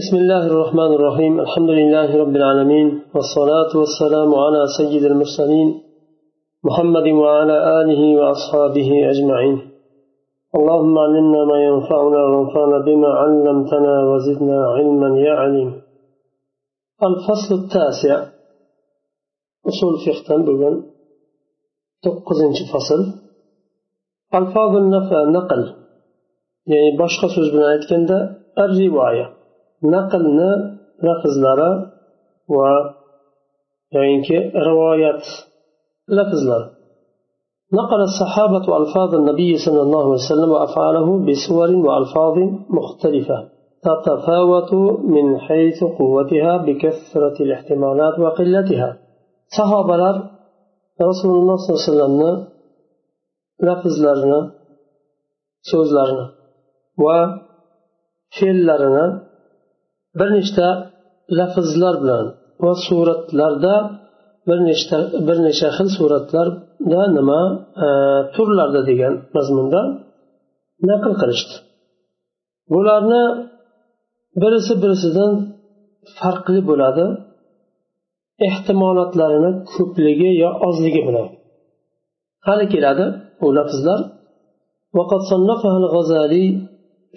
بسم الله الرحمن الرحيم. الحمد لله رب العالمين والصلاة والسلام على سيد المرسلين محمد وعلى آله وأصحابه أجمعين. اللهم علمنا ما ينفعنا وانفعنا بما علمتنا وزدنا علما يا عليم. الفصل التاسع أصول فقه بغن تقزنش فصل. ألفاظ النقل يعني so'z bilan aytganda الرواية naqlni lafzlari va yoyinki rivoyat lafzlari. نقل الصحابة ألفاظ النبي صلى الله عليه وسلم وأفعاله بصور وألفاظ مختلفة تتفاوت من حيث قوتها بكثرة الاحتمالات وقلتها صحابة رسول الله صلى الله عليه وسلم lafzlarini so'zlarini va fe'llarini bir nechta lafzlar bilan va suratlarda bir nechta bir necha xil suratlarda nima turlarda degan mazmunda naql qilishdi bularni birisi birisidan farqli bo'ladi ehtimolotlarini ko'pligi yo ozligi bilan hali keladi bu lafzlar وقد صنفها الغزالي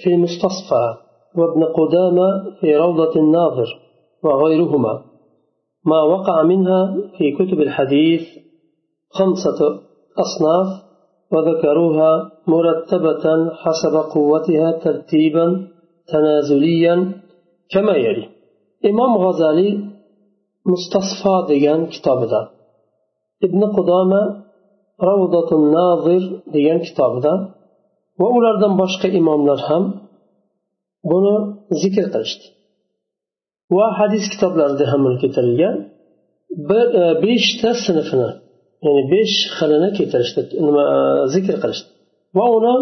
في المستصفى وابن قدامة في روضة الناظر وغيرهما. ما وقع منها في كتب الحديث خمسة أصناف وذكروها مرتبة حسب قوتها ترتيبا تنازليا كما يلي. إمام غزالي مستصفى ديان كتابدا ابن قدامة روضة الناظر ديان كتابدا وأولادن باشقى إمامlar ham buni zikr qilishdi va hadis kitoblarida ham buni keltirilgan bir beshta sinfini ya'ni besh xilini keltirishdi nima zikr qilishdi va uni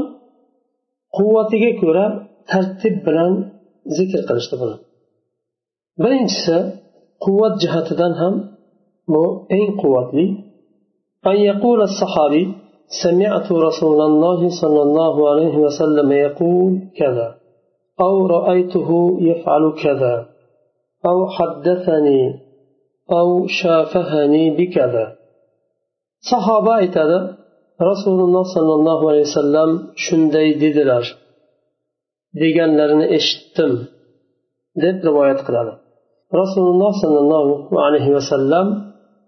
quvvatiga ko'ra tartib bilan zikr qilishdi buni birinchisi quvvat jihatidan ham bu eng quvvatli أن يقول الصحابي سمعت رسول الله صلى الله عليه وسلم يقول كذا أو رأيته يفعل كذا أو حدثني أو شافهني بكذا صحابة aytadi rasululloh sollallohu alayhi vasallam shunday dedilar deganlarini eshitdim deb rivoyat qiladi rasululloh sollallohu alayhi vasallam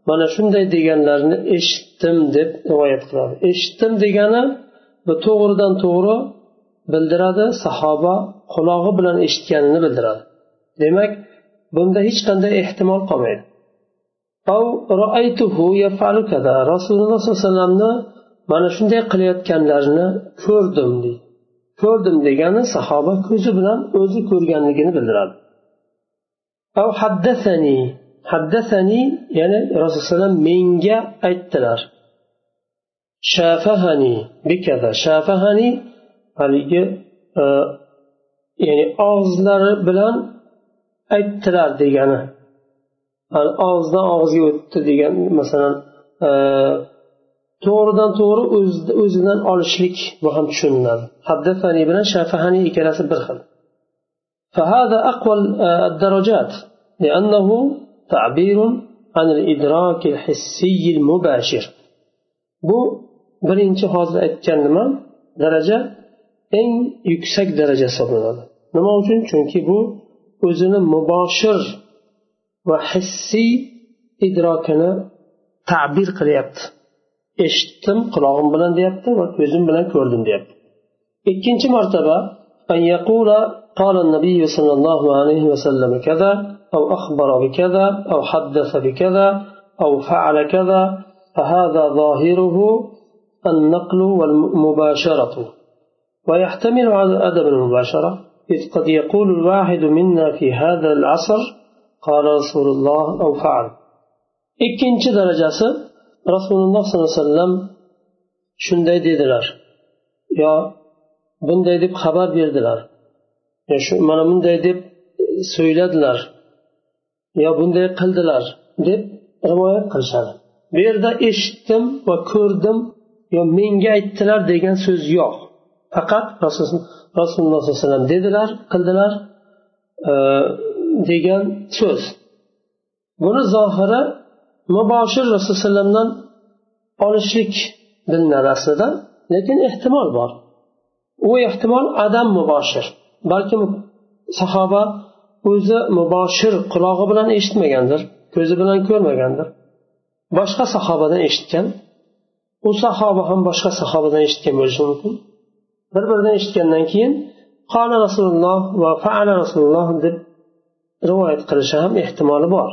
mana shunday deganlarini eshitdim deb rivoyat qiladi eshitdim degani bu to'g'ridan to'g'ri bildiradi sahoba qulog'i bilan eshitganini bildiradi. Demak bunda hech qanday ehtimol qolmaydi. Rasululloh sollallohu alayhi vasallamni mana shunday qilayotganlarini ko'rdim deydi ko'rdim degani sahoba ko'zi bilan o'zi ko'rganligini bildiradi. Haddasani haddasani ya'ni rasululloh menga aytdilar. Shafahani bikaza shafahani haligi ya'ni og'izlari bilan aytdilar degani og'izdan og'izga o'tdi degan masalan to'g'ridan to'g'ri o'zidan olishlik bu ham tushuniladi haddasani bilan shafahani ikkalasi bir xil فهذا أقوى الدرجات لأنه تعبير عن الإدراك الحسي المباشر bu birinchi hozir aytgan nima daraja eng yuksak daraja hisoblanadi nima uchun chunki bu o'zini muboshir va hissiy idrokini ta'bir qilyapti eshitdim qulog'im bilan deyapti va ko'zim bilan ko'rdim deyapti ikkinchi martaba أن يقول قال النبي صلى الله عليه وسلم كذا أو أخبر بكذا أو حدث بكذا أو فعل كذا فهذا ظاهره النقل والمباشرة ويحتمل عدم المباشرة إذ قد يقول الواحد منا في هذا العصر قال رسول الله أو فعل ikkinchi darajasi rasululloh sollallohu alayhi vasallam shunday dedilar yo bunday deb xabar berdilar yo shu mana bunday deb so'yladilar yo bunday qildilar deb rivoyat qilishadi bu yerda eshitdim va ko'rdim yo menga aytdilar degan so'z yo'q faqat rasululloh sollallohu alayhi vasallam dedilar qildilar e, degan so'z. Buni zohiri muboshir rasululloh alayhivasallamdan olishlik bilinadi aslida lekin ehtimol bor. U ehtimol adam muboshir balkim sahoba o'zi muboshir qulog'i bilan eshitmagandir ko'zi bilan ko'rmagandir. Boshqa sahobadan eshitgan u sahoba ham boshqa sahobadan eshitgan bo'lishi mumkin. bir biridan eshitgandan keyin qola rasululloh va faala rasululloh deb rivoyat qilishi ham ehtimoli bor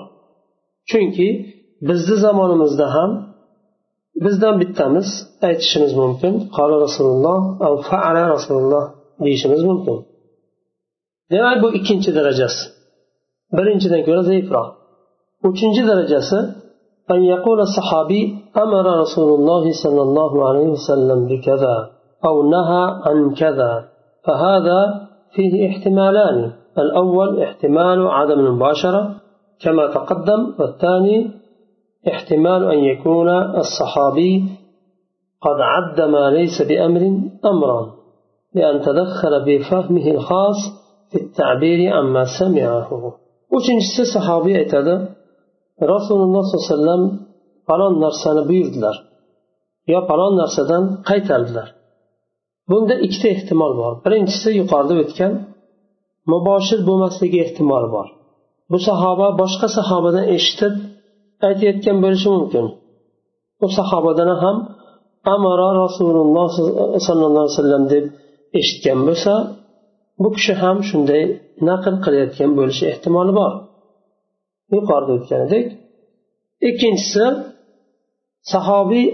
chunki bizni zamonimizda ham bizdan bittamiz aytishimiz mumkin qola rasululloh faala rasululloh deyishimiz mumkin demak bu ikkinchi darajasi birinchidan ko'ra zaifroq uchinchi darajasi أن يقول الصحابي أمر رسول الله صلى الله عليه وسلم بكذا أو نهى عن كذا فهذا فيه احتمالان. الأول احتمال عدم المباشرة كما تقدم والثاني احتمال أن يكون الصحابي قد عد ما ليس بأمر أمرا لأن تدخل بفهمه الخاص في التعبير عما سمعه. uchinchisi sahobiy aytadi rasululloh sollallohu alayhi vasallam falon narsani buyurdilar yo falon narsadan qaytardilar bunda ikkita ehtimol bor. Birinchisi yuqorida o'tgan muboshir bo'lmasligi ehtimoli bor. Bu sahoba boshqa sahobadan eshitib aytayotgan bo'lishi mumkin. U sahobadan ham amara rasululloh sollallohu alayhi vasallam deb eshitgan bo'lsa bu kishi ham shunday naql qilayotgan bo'lishi ehtimoli bor. Yuqorida o'tganidek ikkinchisi sahobiy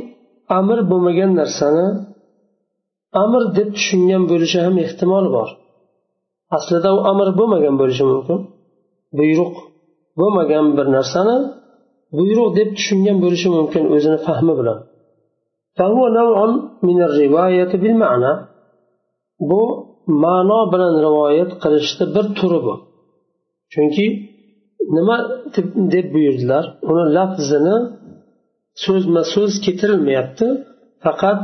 amr bo'lmagan narsani amr deb tushungan bo'lishi ham ehtimol bor. Aslida u amr bo'lmagan bo'lishi mumkin. Buyruq bo'lmagan bir narsani buyruq deb tushungan bo'lishi mumkin o'zini fahmi bilan. Bu ma'no bilan rivoyat qilishni bir turi bu. Chunki nima deb buyurdilar? Uni lafzini so'zma so'z keltirilmayapti faqat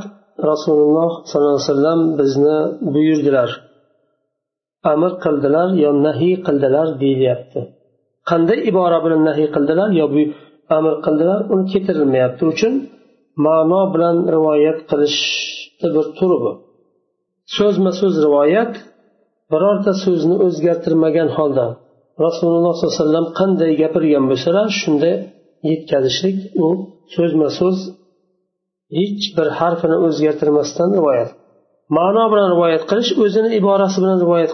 rasululloh sollallohu alayhi vasallam bizni buyurdilar. Amr qildilar yo nahiy qildilar deyilyapti. Qanday ibora bilan nahiy qildilar yo amr qildilar uni keltirilmayapti. Uchun ma'no bilan rivoyat qilishni bir turi bu. So'zma so'z rivoyat birorta so'zni o'zgartirmagan holda rasululloh sollallohu alayhi vasallam qanday gapirgan bo'lsalar shunday yetkazishlik u so'zma so'z hech bir harfini o'zgartirmasdan rivoyat ma'no bilan rivoyat qilish o'zini iborasi bilan rivoyat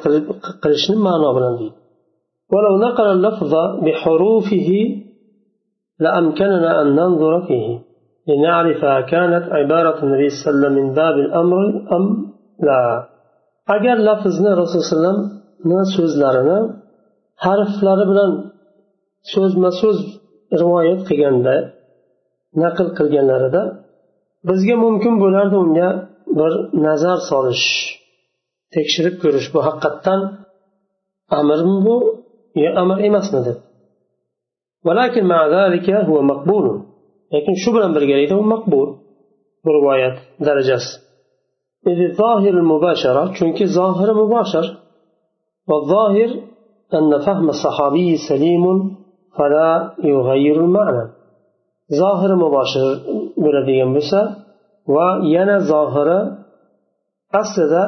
qilishni ma'no bilan deydi ولو نقل اللفظ بحروفه لأمكننا أن ننظر فيه لنعرف كانت عبارة النبي صلى الله عليه وسلم من باب الأمر أم لا agar lafzni rasululloh alayhivasallamni so'zlarini harflari bilan so'zma so'z rivoyat qilganda naql qilganlarida bizga mumkin bo'lardi unga bir nazar solish tekshirib ko'rish bu haqiqatdan amirmi bu yo amir emasmi deb lekin shu bilan birgalikda u maqbul bu rivoyat darajasi ظاهر المباشرة chunki zohiri mubashir والظاهر أن فهم الصحابي سليم فلا يغير المعنى ظاهر مباشر bo'ladigan bo'lsa va yana zohiri aslida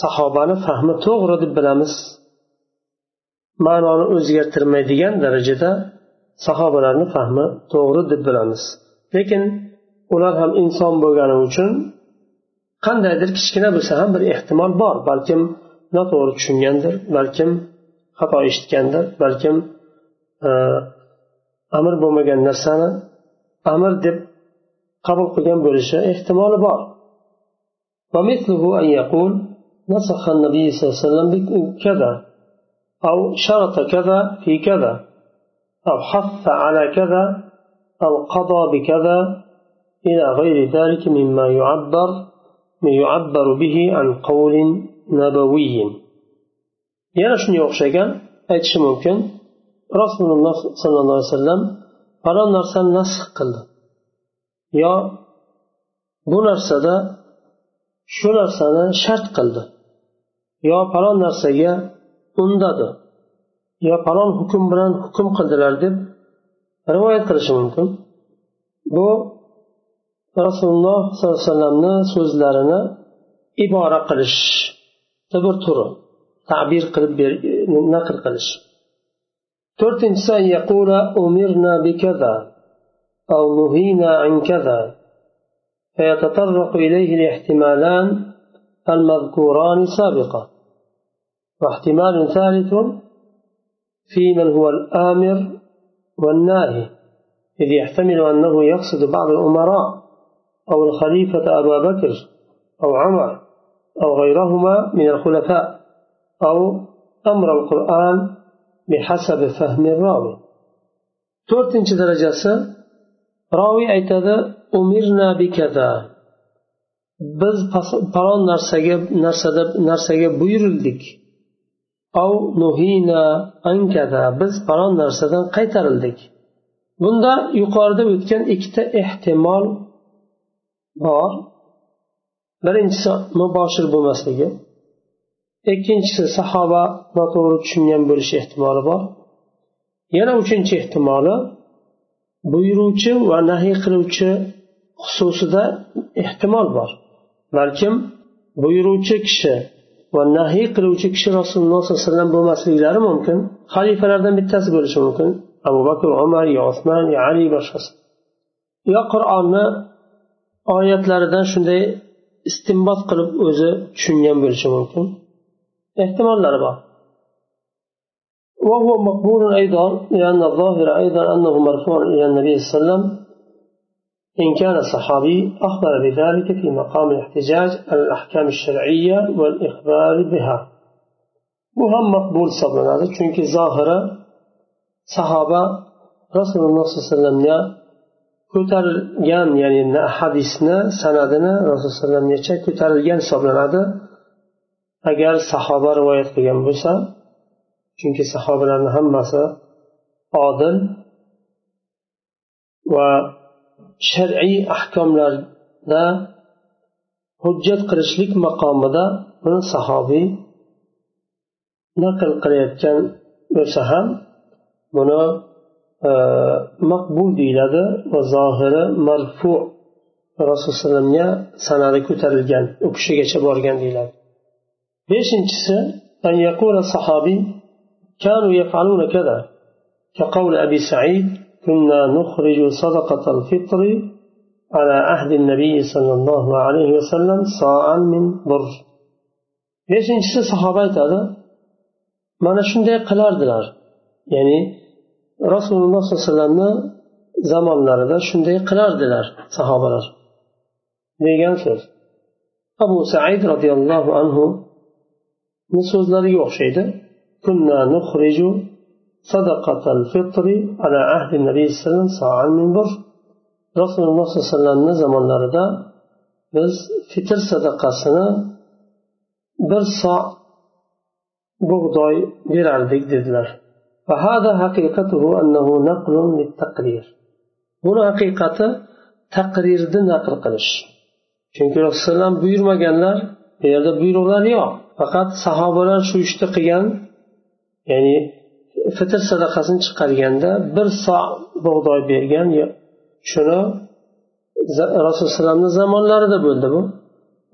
sahobani fahmi to'g'ri deb bilamiz. Ma'noni o'zgartirmaydigan darajada sahobalarni fahmi to'g'ri deb bilamiz. Lekin ular ham inson bo'lgani uchun qandaydir kichkina bo'lsa ham bir ehtimol bor. Balkim noto'g'ri tushungandir balkim xato eshitgandir balkim e, amr bo'lmagan narsani amr deb قبل قدام برشا احتمال بار. ومثله أن يقول نسخ النبي صلى الله عليه وسلم بكذا أو شرط كذا في كذا أو حث على كذا أو قضى بكذا إلى غير ذلك مما يعبر ما يعبر به عن قول نبوي. yana shunga o'xshagan aytishi mumkin rasululloh sollallohu alayhi vasallam falon narsani nasx qildi yo bu narsada shu narsani shart qildi. Yo falon narsaga undadi. Yo falon hukm bilan hukm qildilar deb rivoyat qilishi mumkin. Bu rasululloh sollallohu alayhi vasallamni so'zlarini ibora qilish bir turi ta'bir qilib naql qilish. To'rtinchisi أو نهينا عن كذا فيتطرق إليه الاحتمالان المذكوران سابقا. واحتمال ثالث في من هو الآمر والناهي إذ يحتمل أنه يقصد بعض الأمراء أو الخليفة أبا بكر أو عمر أو غيرهما من الخلفاء أو أمر القرآن بحسب فهم الراوي. to'rtinchi darajasi roviy aytadi umirna bikaza biz falon narsaga narsada narsaga buyurildik. Av nuhina ankada. Biz falon narsadan qaytarildik. Bunda yuqorida o'tgan ikkita ehtimol bor. Birinchisi muboshir bo'lmasligi. Ikkinchisi sahoba noto'g'ri tushungan bo'lishi ehtimoli bor. Yana uchinchi ehtimoli buyuruvchi va nahiy qiluvchi xususida ehtimol bor. Balkim buyuruvchi kishi va nahiy qiluvchi kishi rasululloh sollallohu alayhi vasallam bo'lmasliklari mumkin xalifalardan bittasi bo'lishi mumkin. Abu bakr umar yo usmon yo ali boshqasi. Yo qur'onni oyatlaridan shunday istinbot qilib o'zi tushungan bo'lishi mumkin. Ehtimollari bor. وهو مقبول أيضا لأن الظاهر أيضا أنه مرفوع إلى النبي صلى الله عليه وسلم. إن كان الصحابي أخبر بذلك في مقام الاحتجاج على الأحكام الشرعية والإخبار بها. وهم مقبول صبرا هذا چونك ظاهرة صحابة رسول الله صلى الله عليه وسلم ko'tarilgan ya'ni hadisni sanadini rasululloh alayhi vasallamgacha ko'tarilgan hisoblanadi agar sahoba rivoyat qilgan bo'lsa chunki sahobalarni hammasi odil va shar'iy ahkomlarda hujjat qilishlik maqomida buni sahobiy naql qilayotgan bo'lsa ham buni e, maqbul deyiladi va zohiri marfu rasululloh alayhi sanadi ko'tarilgan u kishigacha borgan deyiladi. Beshinchisi كانوا يفعلون كذا كقول أبي سعيد كنا نخرج صدقة الفطر على عهد النبي صلى الله عليه وسلم صاعا من بر beshinchisi sahoba aytadi mana shunday qilardilar ya'ni rasululloh sollallohu alayhi vasallamni zamonlarida shunday qilardilar sahobalar degan so'z abu said roziyallohu anhu so'zlariga o'xshaydi كنا نخرج صدقة الفطر على عهد النبي صلى الله عليه وسلم صاعا من بر رسول الله صلى الله عليه وسلم zamonlarida biz fitr sadaqasini bir so bug'doy berardik dedilar فهذا حقيقته أنه نقل للتقرير buni haqiqati taqrirni naql qilish chunki rasululloh buyurmaganlar bu yerda buyruqlar yo'q faqat sahobalar shu ishni qilgan ya'ni fitr sadaqasini chiqarganda bir so bug'doy bergan shuni rasulullohni zamonlarida bo'ldi bu.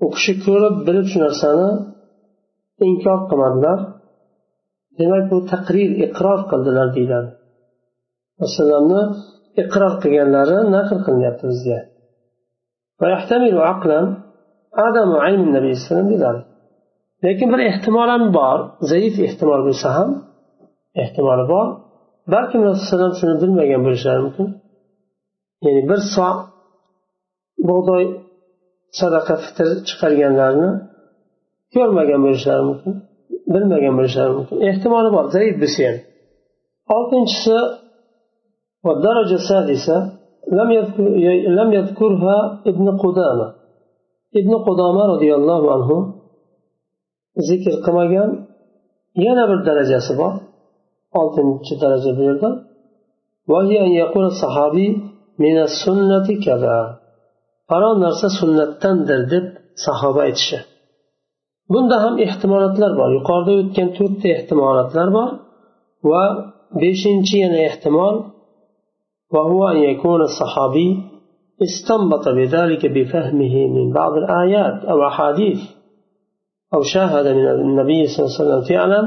U kishi ko'rib bilib shu narsani inkor qilmadilar. Demak bu taqrir iqror qildilar deyiladi. Rasulullohni iqror qilganlari naql qilinyapti bizga. lekin bir ehtimol ham bor zaif ehtimol bo'lsa ham ehtimoli bor balkim rasululloh shuni bilmagan bo'lishlari mumkin ya'ni bir so bug'doy sadaqa fitr chiqarganlarni ko'rmagan bo'lishlari mumkin bilmagan bo'lishlari mumkin ehtimoli bor zaif bo'lsa ham oltinchisi والدرجة السادسة لم يذكر لم يذكرها ابن قدامة ابن قدامة رضي الله عنه ذكر قمجان yana bir darajasi bor oltinchi daraja bu yerda falon narsa sunnatdandir deb sahoba aytishi bunda ham ehtimolotlar bor yuqorida o'tgan to'rtta ehtimolotlar bor va beshinchi yana ehtimol وهو أن يكون الصحابي استنبط بذلك بفهمه من بعض الآيات أو أحاديث أو شاهد من النبي صلى الله عليه وسلم فعلا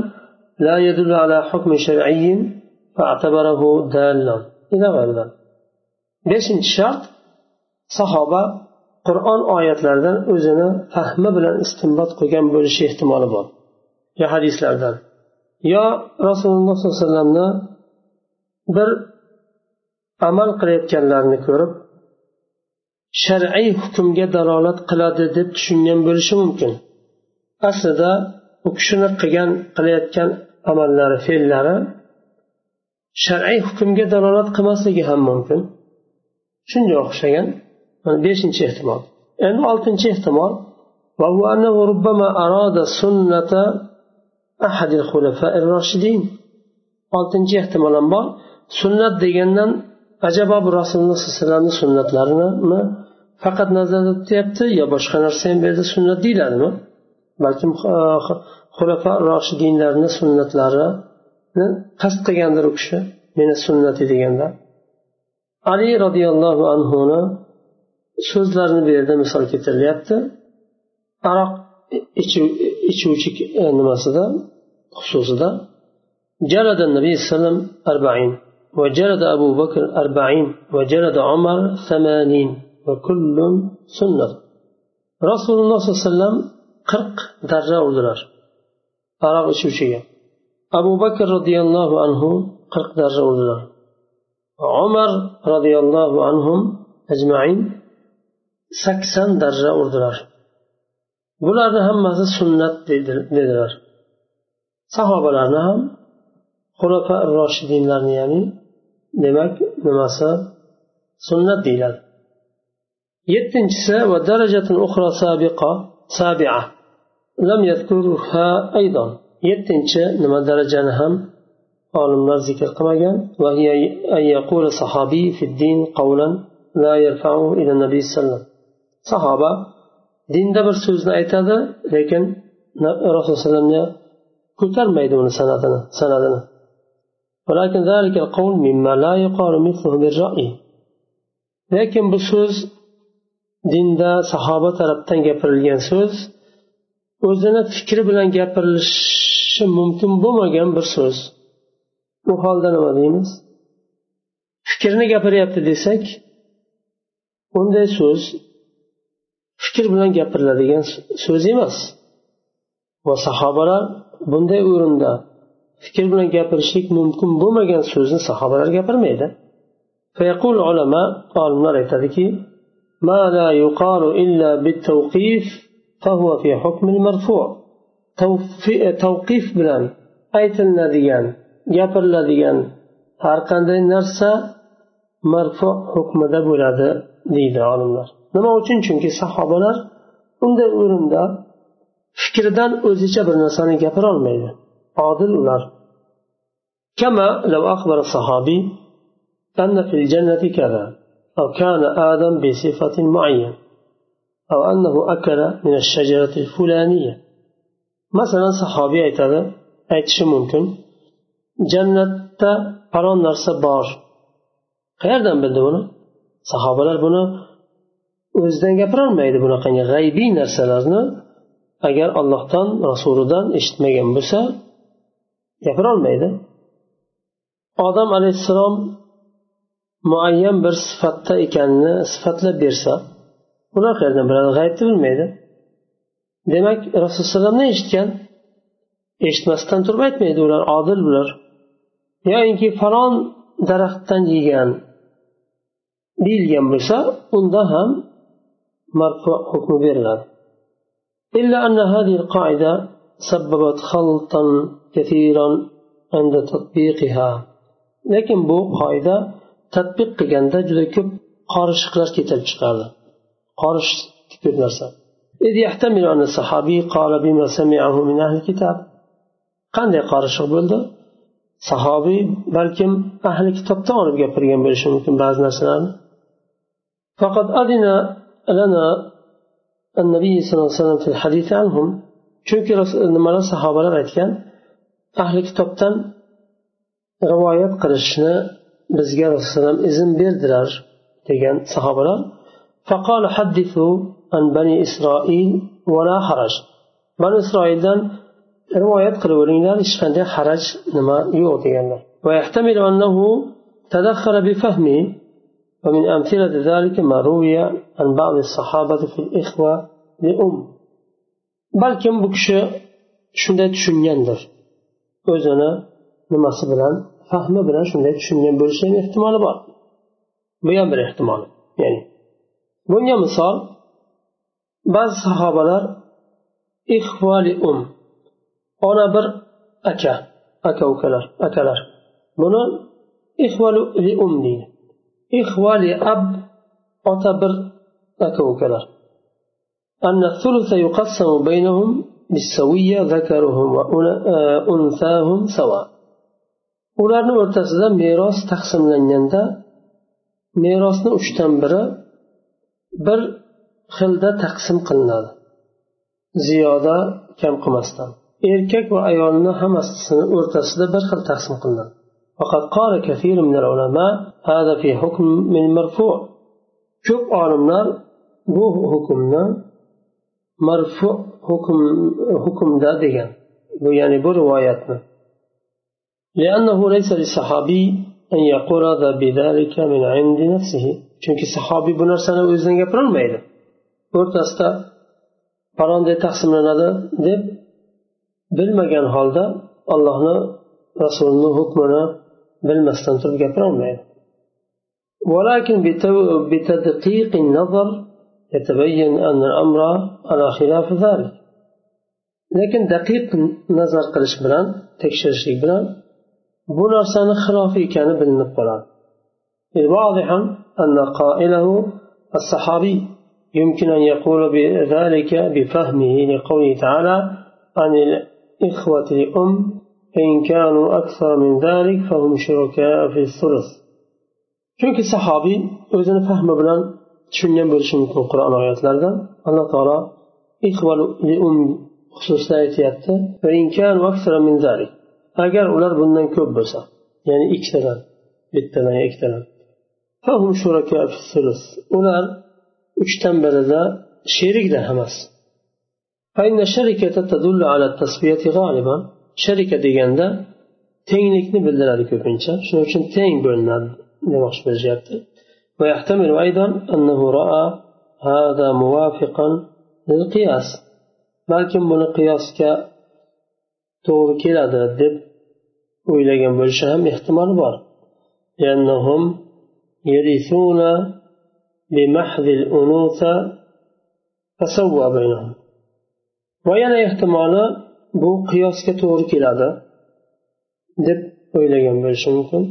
لا يدل على حكم شرعي فاعتبره دالا إلى غير ذلك beshinchi shart sahoba qur'on oyatlaridan o'zini fahmi bilan istinbot qilgan bo'lishi ehtimoli bor yo hadislardan yo rasululloh sollallohu alayhi vasallamni bir amal qilayotganlarini ko'rib shar'iy hukmga dalolat qiladi deb tushungan bo'lishi mumkin aslida u kishini qilgan qilayotgan amallari fe'llari shar'iy hukmga dalolat qilmasligi ham mumkin shunga o'xshagan beshinchi ehtimol endi oltinchi ehtimol وهو أنه ربما أراد سنة أحد الخلفاء الراشدين oltinchi ehtimol ham bor sunnat degandan ajabo bu rasululloh sallallohu alayhi vasallamni sunnatlarini faqat nazarda tutyapti yo boshqa narsa ham bu yerda sunnat deyiladimi balkim xulafa roshidinlarni sunnatlarini qasd qilgandir u kishi meni sunnati deganda ali roziyallohu anhuni so'zlarini bu yerda misol keltirilyapti aroq ichuvchi nimasida xususida جلد النبي صلى الله عليه وسلم أربعين وجلد أبو بكر أربعين وجلد عمر ثمانين وكل سنة رسول الله صلى الله عليه وسلم qirq darra urdilar aroq ichuvchiga. Abu bakr roziyallohu anhu qirq darra urdilar umar roziyallohu anhu ajmain sakson darra urdilar bularni hammasi sunnat dedilar. Sahobalarni ham xulafa roshidinlarni ya'ni demak nimasi? Sunnat deyiladi. Yettinchisi va darajatin uxra sabiqa sabia. لم يذكرها أيضا. يتنشى لما درجة نهم قال الله ذكر قمجا وهي أن يقول صحابي في الدين قولا لا يرفعه إلى النبي صلى الله عليه وسلم. صحابة دين دبر سوزنا ايتادا لكن الرسول صلى الله عليه وسلم كتر ما يدون سنادنا سنادنا ولكن ذلك القول مما لا يقال مثله بالرأي لكن بسوز دين دا صحابة ربتن جبر سوز o'zini fikri bilan gapirilishi mumkin bo'lmagan bir so'z u holda nima deymiz fikrni gapiryapti desak unday so'z fikr bilan gapiriladigan so'z emas va sahobalar bunday o'rinda fikr bilan gapirishlik mumkin bo'lmagan so'zni sahobalar gapirmaydi olimlar aytadiki ما لا يقال إلا بالتوقيف فهو في حكم المرفوع توقيف bilan aytilinadigan gapiriladigan har qanday narsa marfu hukmida bo'ladi deydi olimlar nima uchun chunki sahobalar unday o'rinda fikridan o'zicha bir narsani gapirolmaydi odil ular كما لو أخبر الصحابي أن في الجنة كذا أو كان آدم بصفة معينة أو أنه أكل من الشجرة الفلانية مثلا صحابي aytadi aytishi mumkin jannatda falon narsa bor qayerdan bildi buni sahobalar buni o'zidan gapirolmaydi bunaqangi g'aybiy narsalarni agar allohdan rasulidan eshitmagan bo'lsa gapirolmaydi odam alayhissalom muayyan bir sifatda ekanini sifatlab bersa ular qayerdan biladi g'aybni bilmaydi demak rasululloh eshitgan eshitmasdan turib aytmaydi ular odil bular yoyinki falon daraxtdan yegan deyilgan bo'lsa unda ham marfu hukmi beriladi إلا أن هذه القاعدة سببت خلطا كثيرا عند تطبيقها لكن بو قاعدة تطبيق qilganda juda ko'p qorishiqlar keltirib chiqardi qorish ko'p narsa إذ يحتمل أن الصحابي قال بما سمعه من أهل الكتاب qanday qorishiq bo'ldi sahobiy balkim ahli kitobdan olib gapirgan bo'lishi mumkin ba'zi narsalarni فقد أذن لنا النبي صلى الله عليه وسلم في الحديث عنهم chunki nimalar sahobalar aytgan ahli kitobdan rivoyat qilishni bizga rasululloh izn berdilar degan sahobalar فقال حدثوا عن بني إسرائيل ولا حرج. بني إسرائيل دان رواية قلولين لا إشفان حرج نما يوضي يعني. ويحتمل أنه تدخل بفهمه ومن أمثلة ذلك ما روي عن بعض الصحابة في الإخوة لأم. بل كم بكش شندت شنيندر أزنا نما سبلان فهم بلان شندت شنين بلشين احتمال بار. بيان بر احتمال. يعني bunga misol ba'zi sahobalar ixvali um ona bir aka aka ukalar akalar buni ixvali um deydi ixvali ab ota bir aka ukalar أن الثلث يقسم بينهم بالسوية ذكرهم وأنثاهم سواء ularni o'rtasida meros taqsimlanganda merosni uchdan biri bir xilda taqsim qilinadi ziyoda kam qilmasdan erkak va ayolni hammasini o'rtasida bir xil taqsim qilinadi فقد قال كثير من العلماء هذا في حكم من مرفوع ko'p olimlar bu hukmni marfu hukm hukmda degan bu ya'ni bu rivoyatni لأنه ليس للصحابي أن يقول هذا بذلك من عند نفسه chunki sahobiy bu narsani o'zidan gapirolmaydi o'rtasida falonday taqsimlanadi deb bilmagan holda allohni rasulini hukmini bilmasdan turib gapirolmaydi ولكن بتدقيق النظر يتبين أن الأمر على خلاف ذلك lekin daqiq nazar qilish bilan tekshirishlik bilan bu narsani xilofi ekani bilinib qoladi واضحا أن قائله الصحابي يمكن أن يقول بذلك بفهمه لقوله تعالى عن الإخوة الأم فإن كانوا أكثر من ذلك فهم شركاء في الثلث. شنك الصحابي إذا فهم بلان شن ينبر شنك القرآن آيات لردا أن تعالى إخوة لأم خصوصا يتيات فإن كانوا أكثر من ذلك أجر أولار بلان كبسا يعني إكثر بالتنى إكثر ular uchdan birida sherikda hammasi sharika deganda tenglikni bildiradi ko'pincha shuning uchun teng bo'linadi demoqchi bo'lishyapti ويحتمل أيضا أنه رأى هذا موافقا للقياس balkim buni qiyosga to'g'ri keladi deb o'ylagan bo'lishi ham ehtimoli bor يرثون بمحض الأنوثة فسوى بينهم ويانا ehtimoli bu qiyosga to'g'ri keladi deb o'ylagan bo'lishi mumkin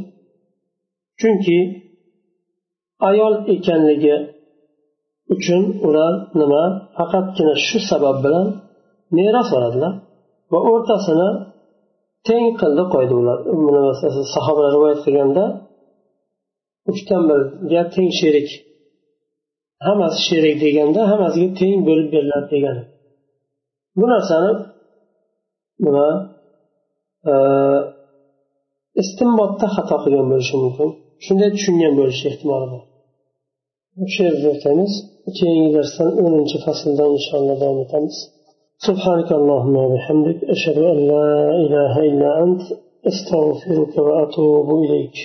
chunki ayol ekanligi uchun ular nima faqatgina shu sabab bilan meros oladilar va o'rtasini teng qildi qo'ydi ular sahobalar rivoyat qilganda uchdan birga teng sherik hammasi sherik deganda hammasiga teng bo'lib beriladi degani bu narsani nima istinbotda xato qilgan bo'lishi mumkin shunday tushungan bo'lishi ehtimoli bor shu yerda to'xtaymiz keyingi darsdan o'ninchi fasldan inshaalloh davom etamiz سبحانك اللهم وبحمدك أشهد أن لا إله إلا أنت أستغفرك وأتوب إليك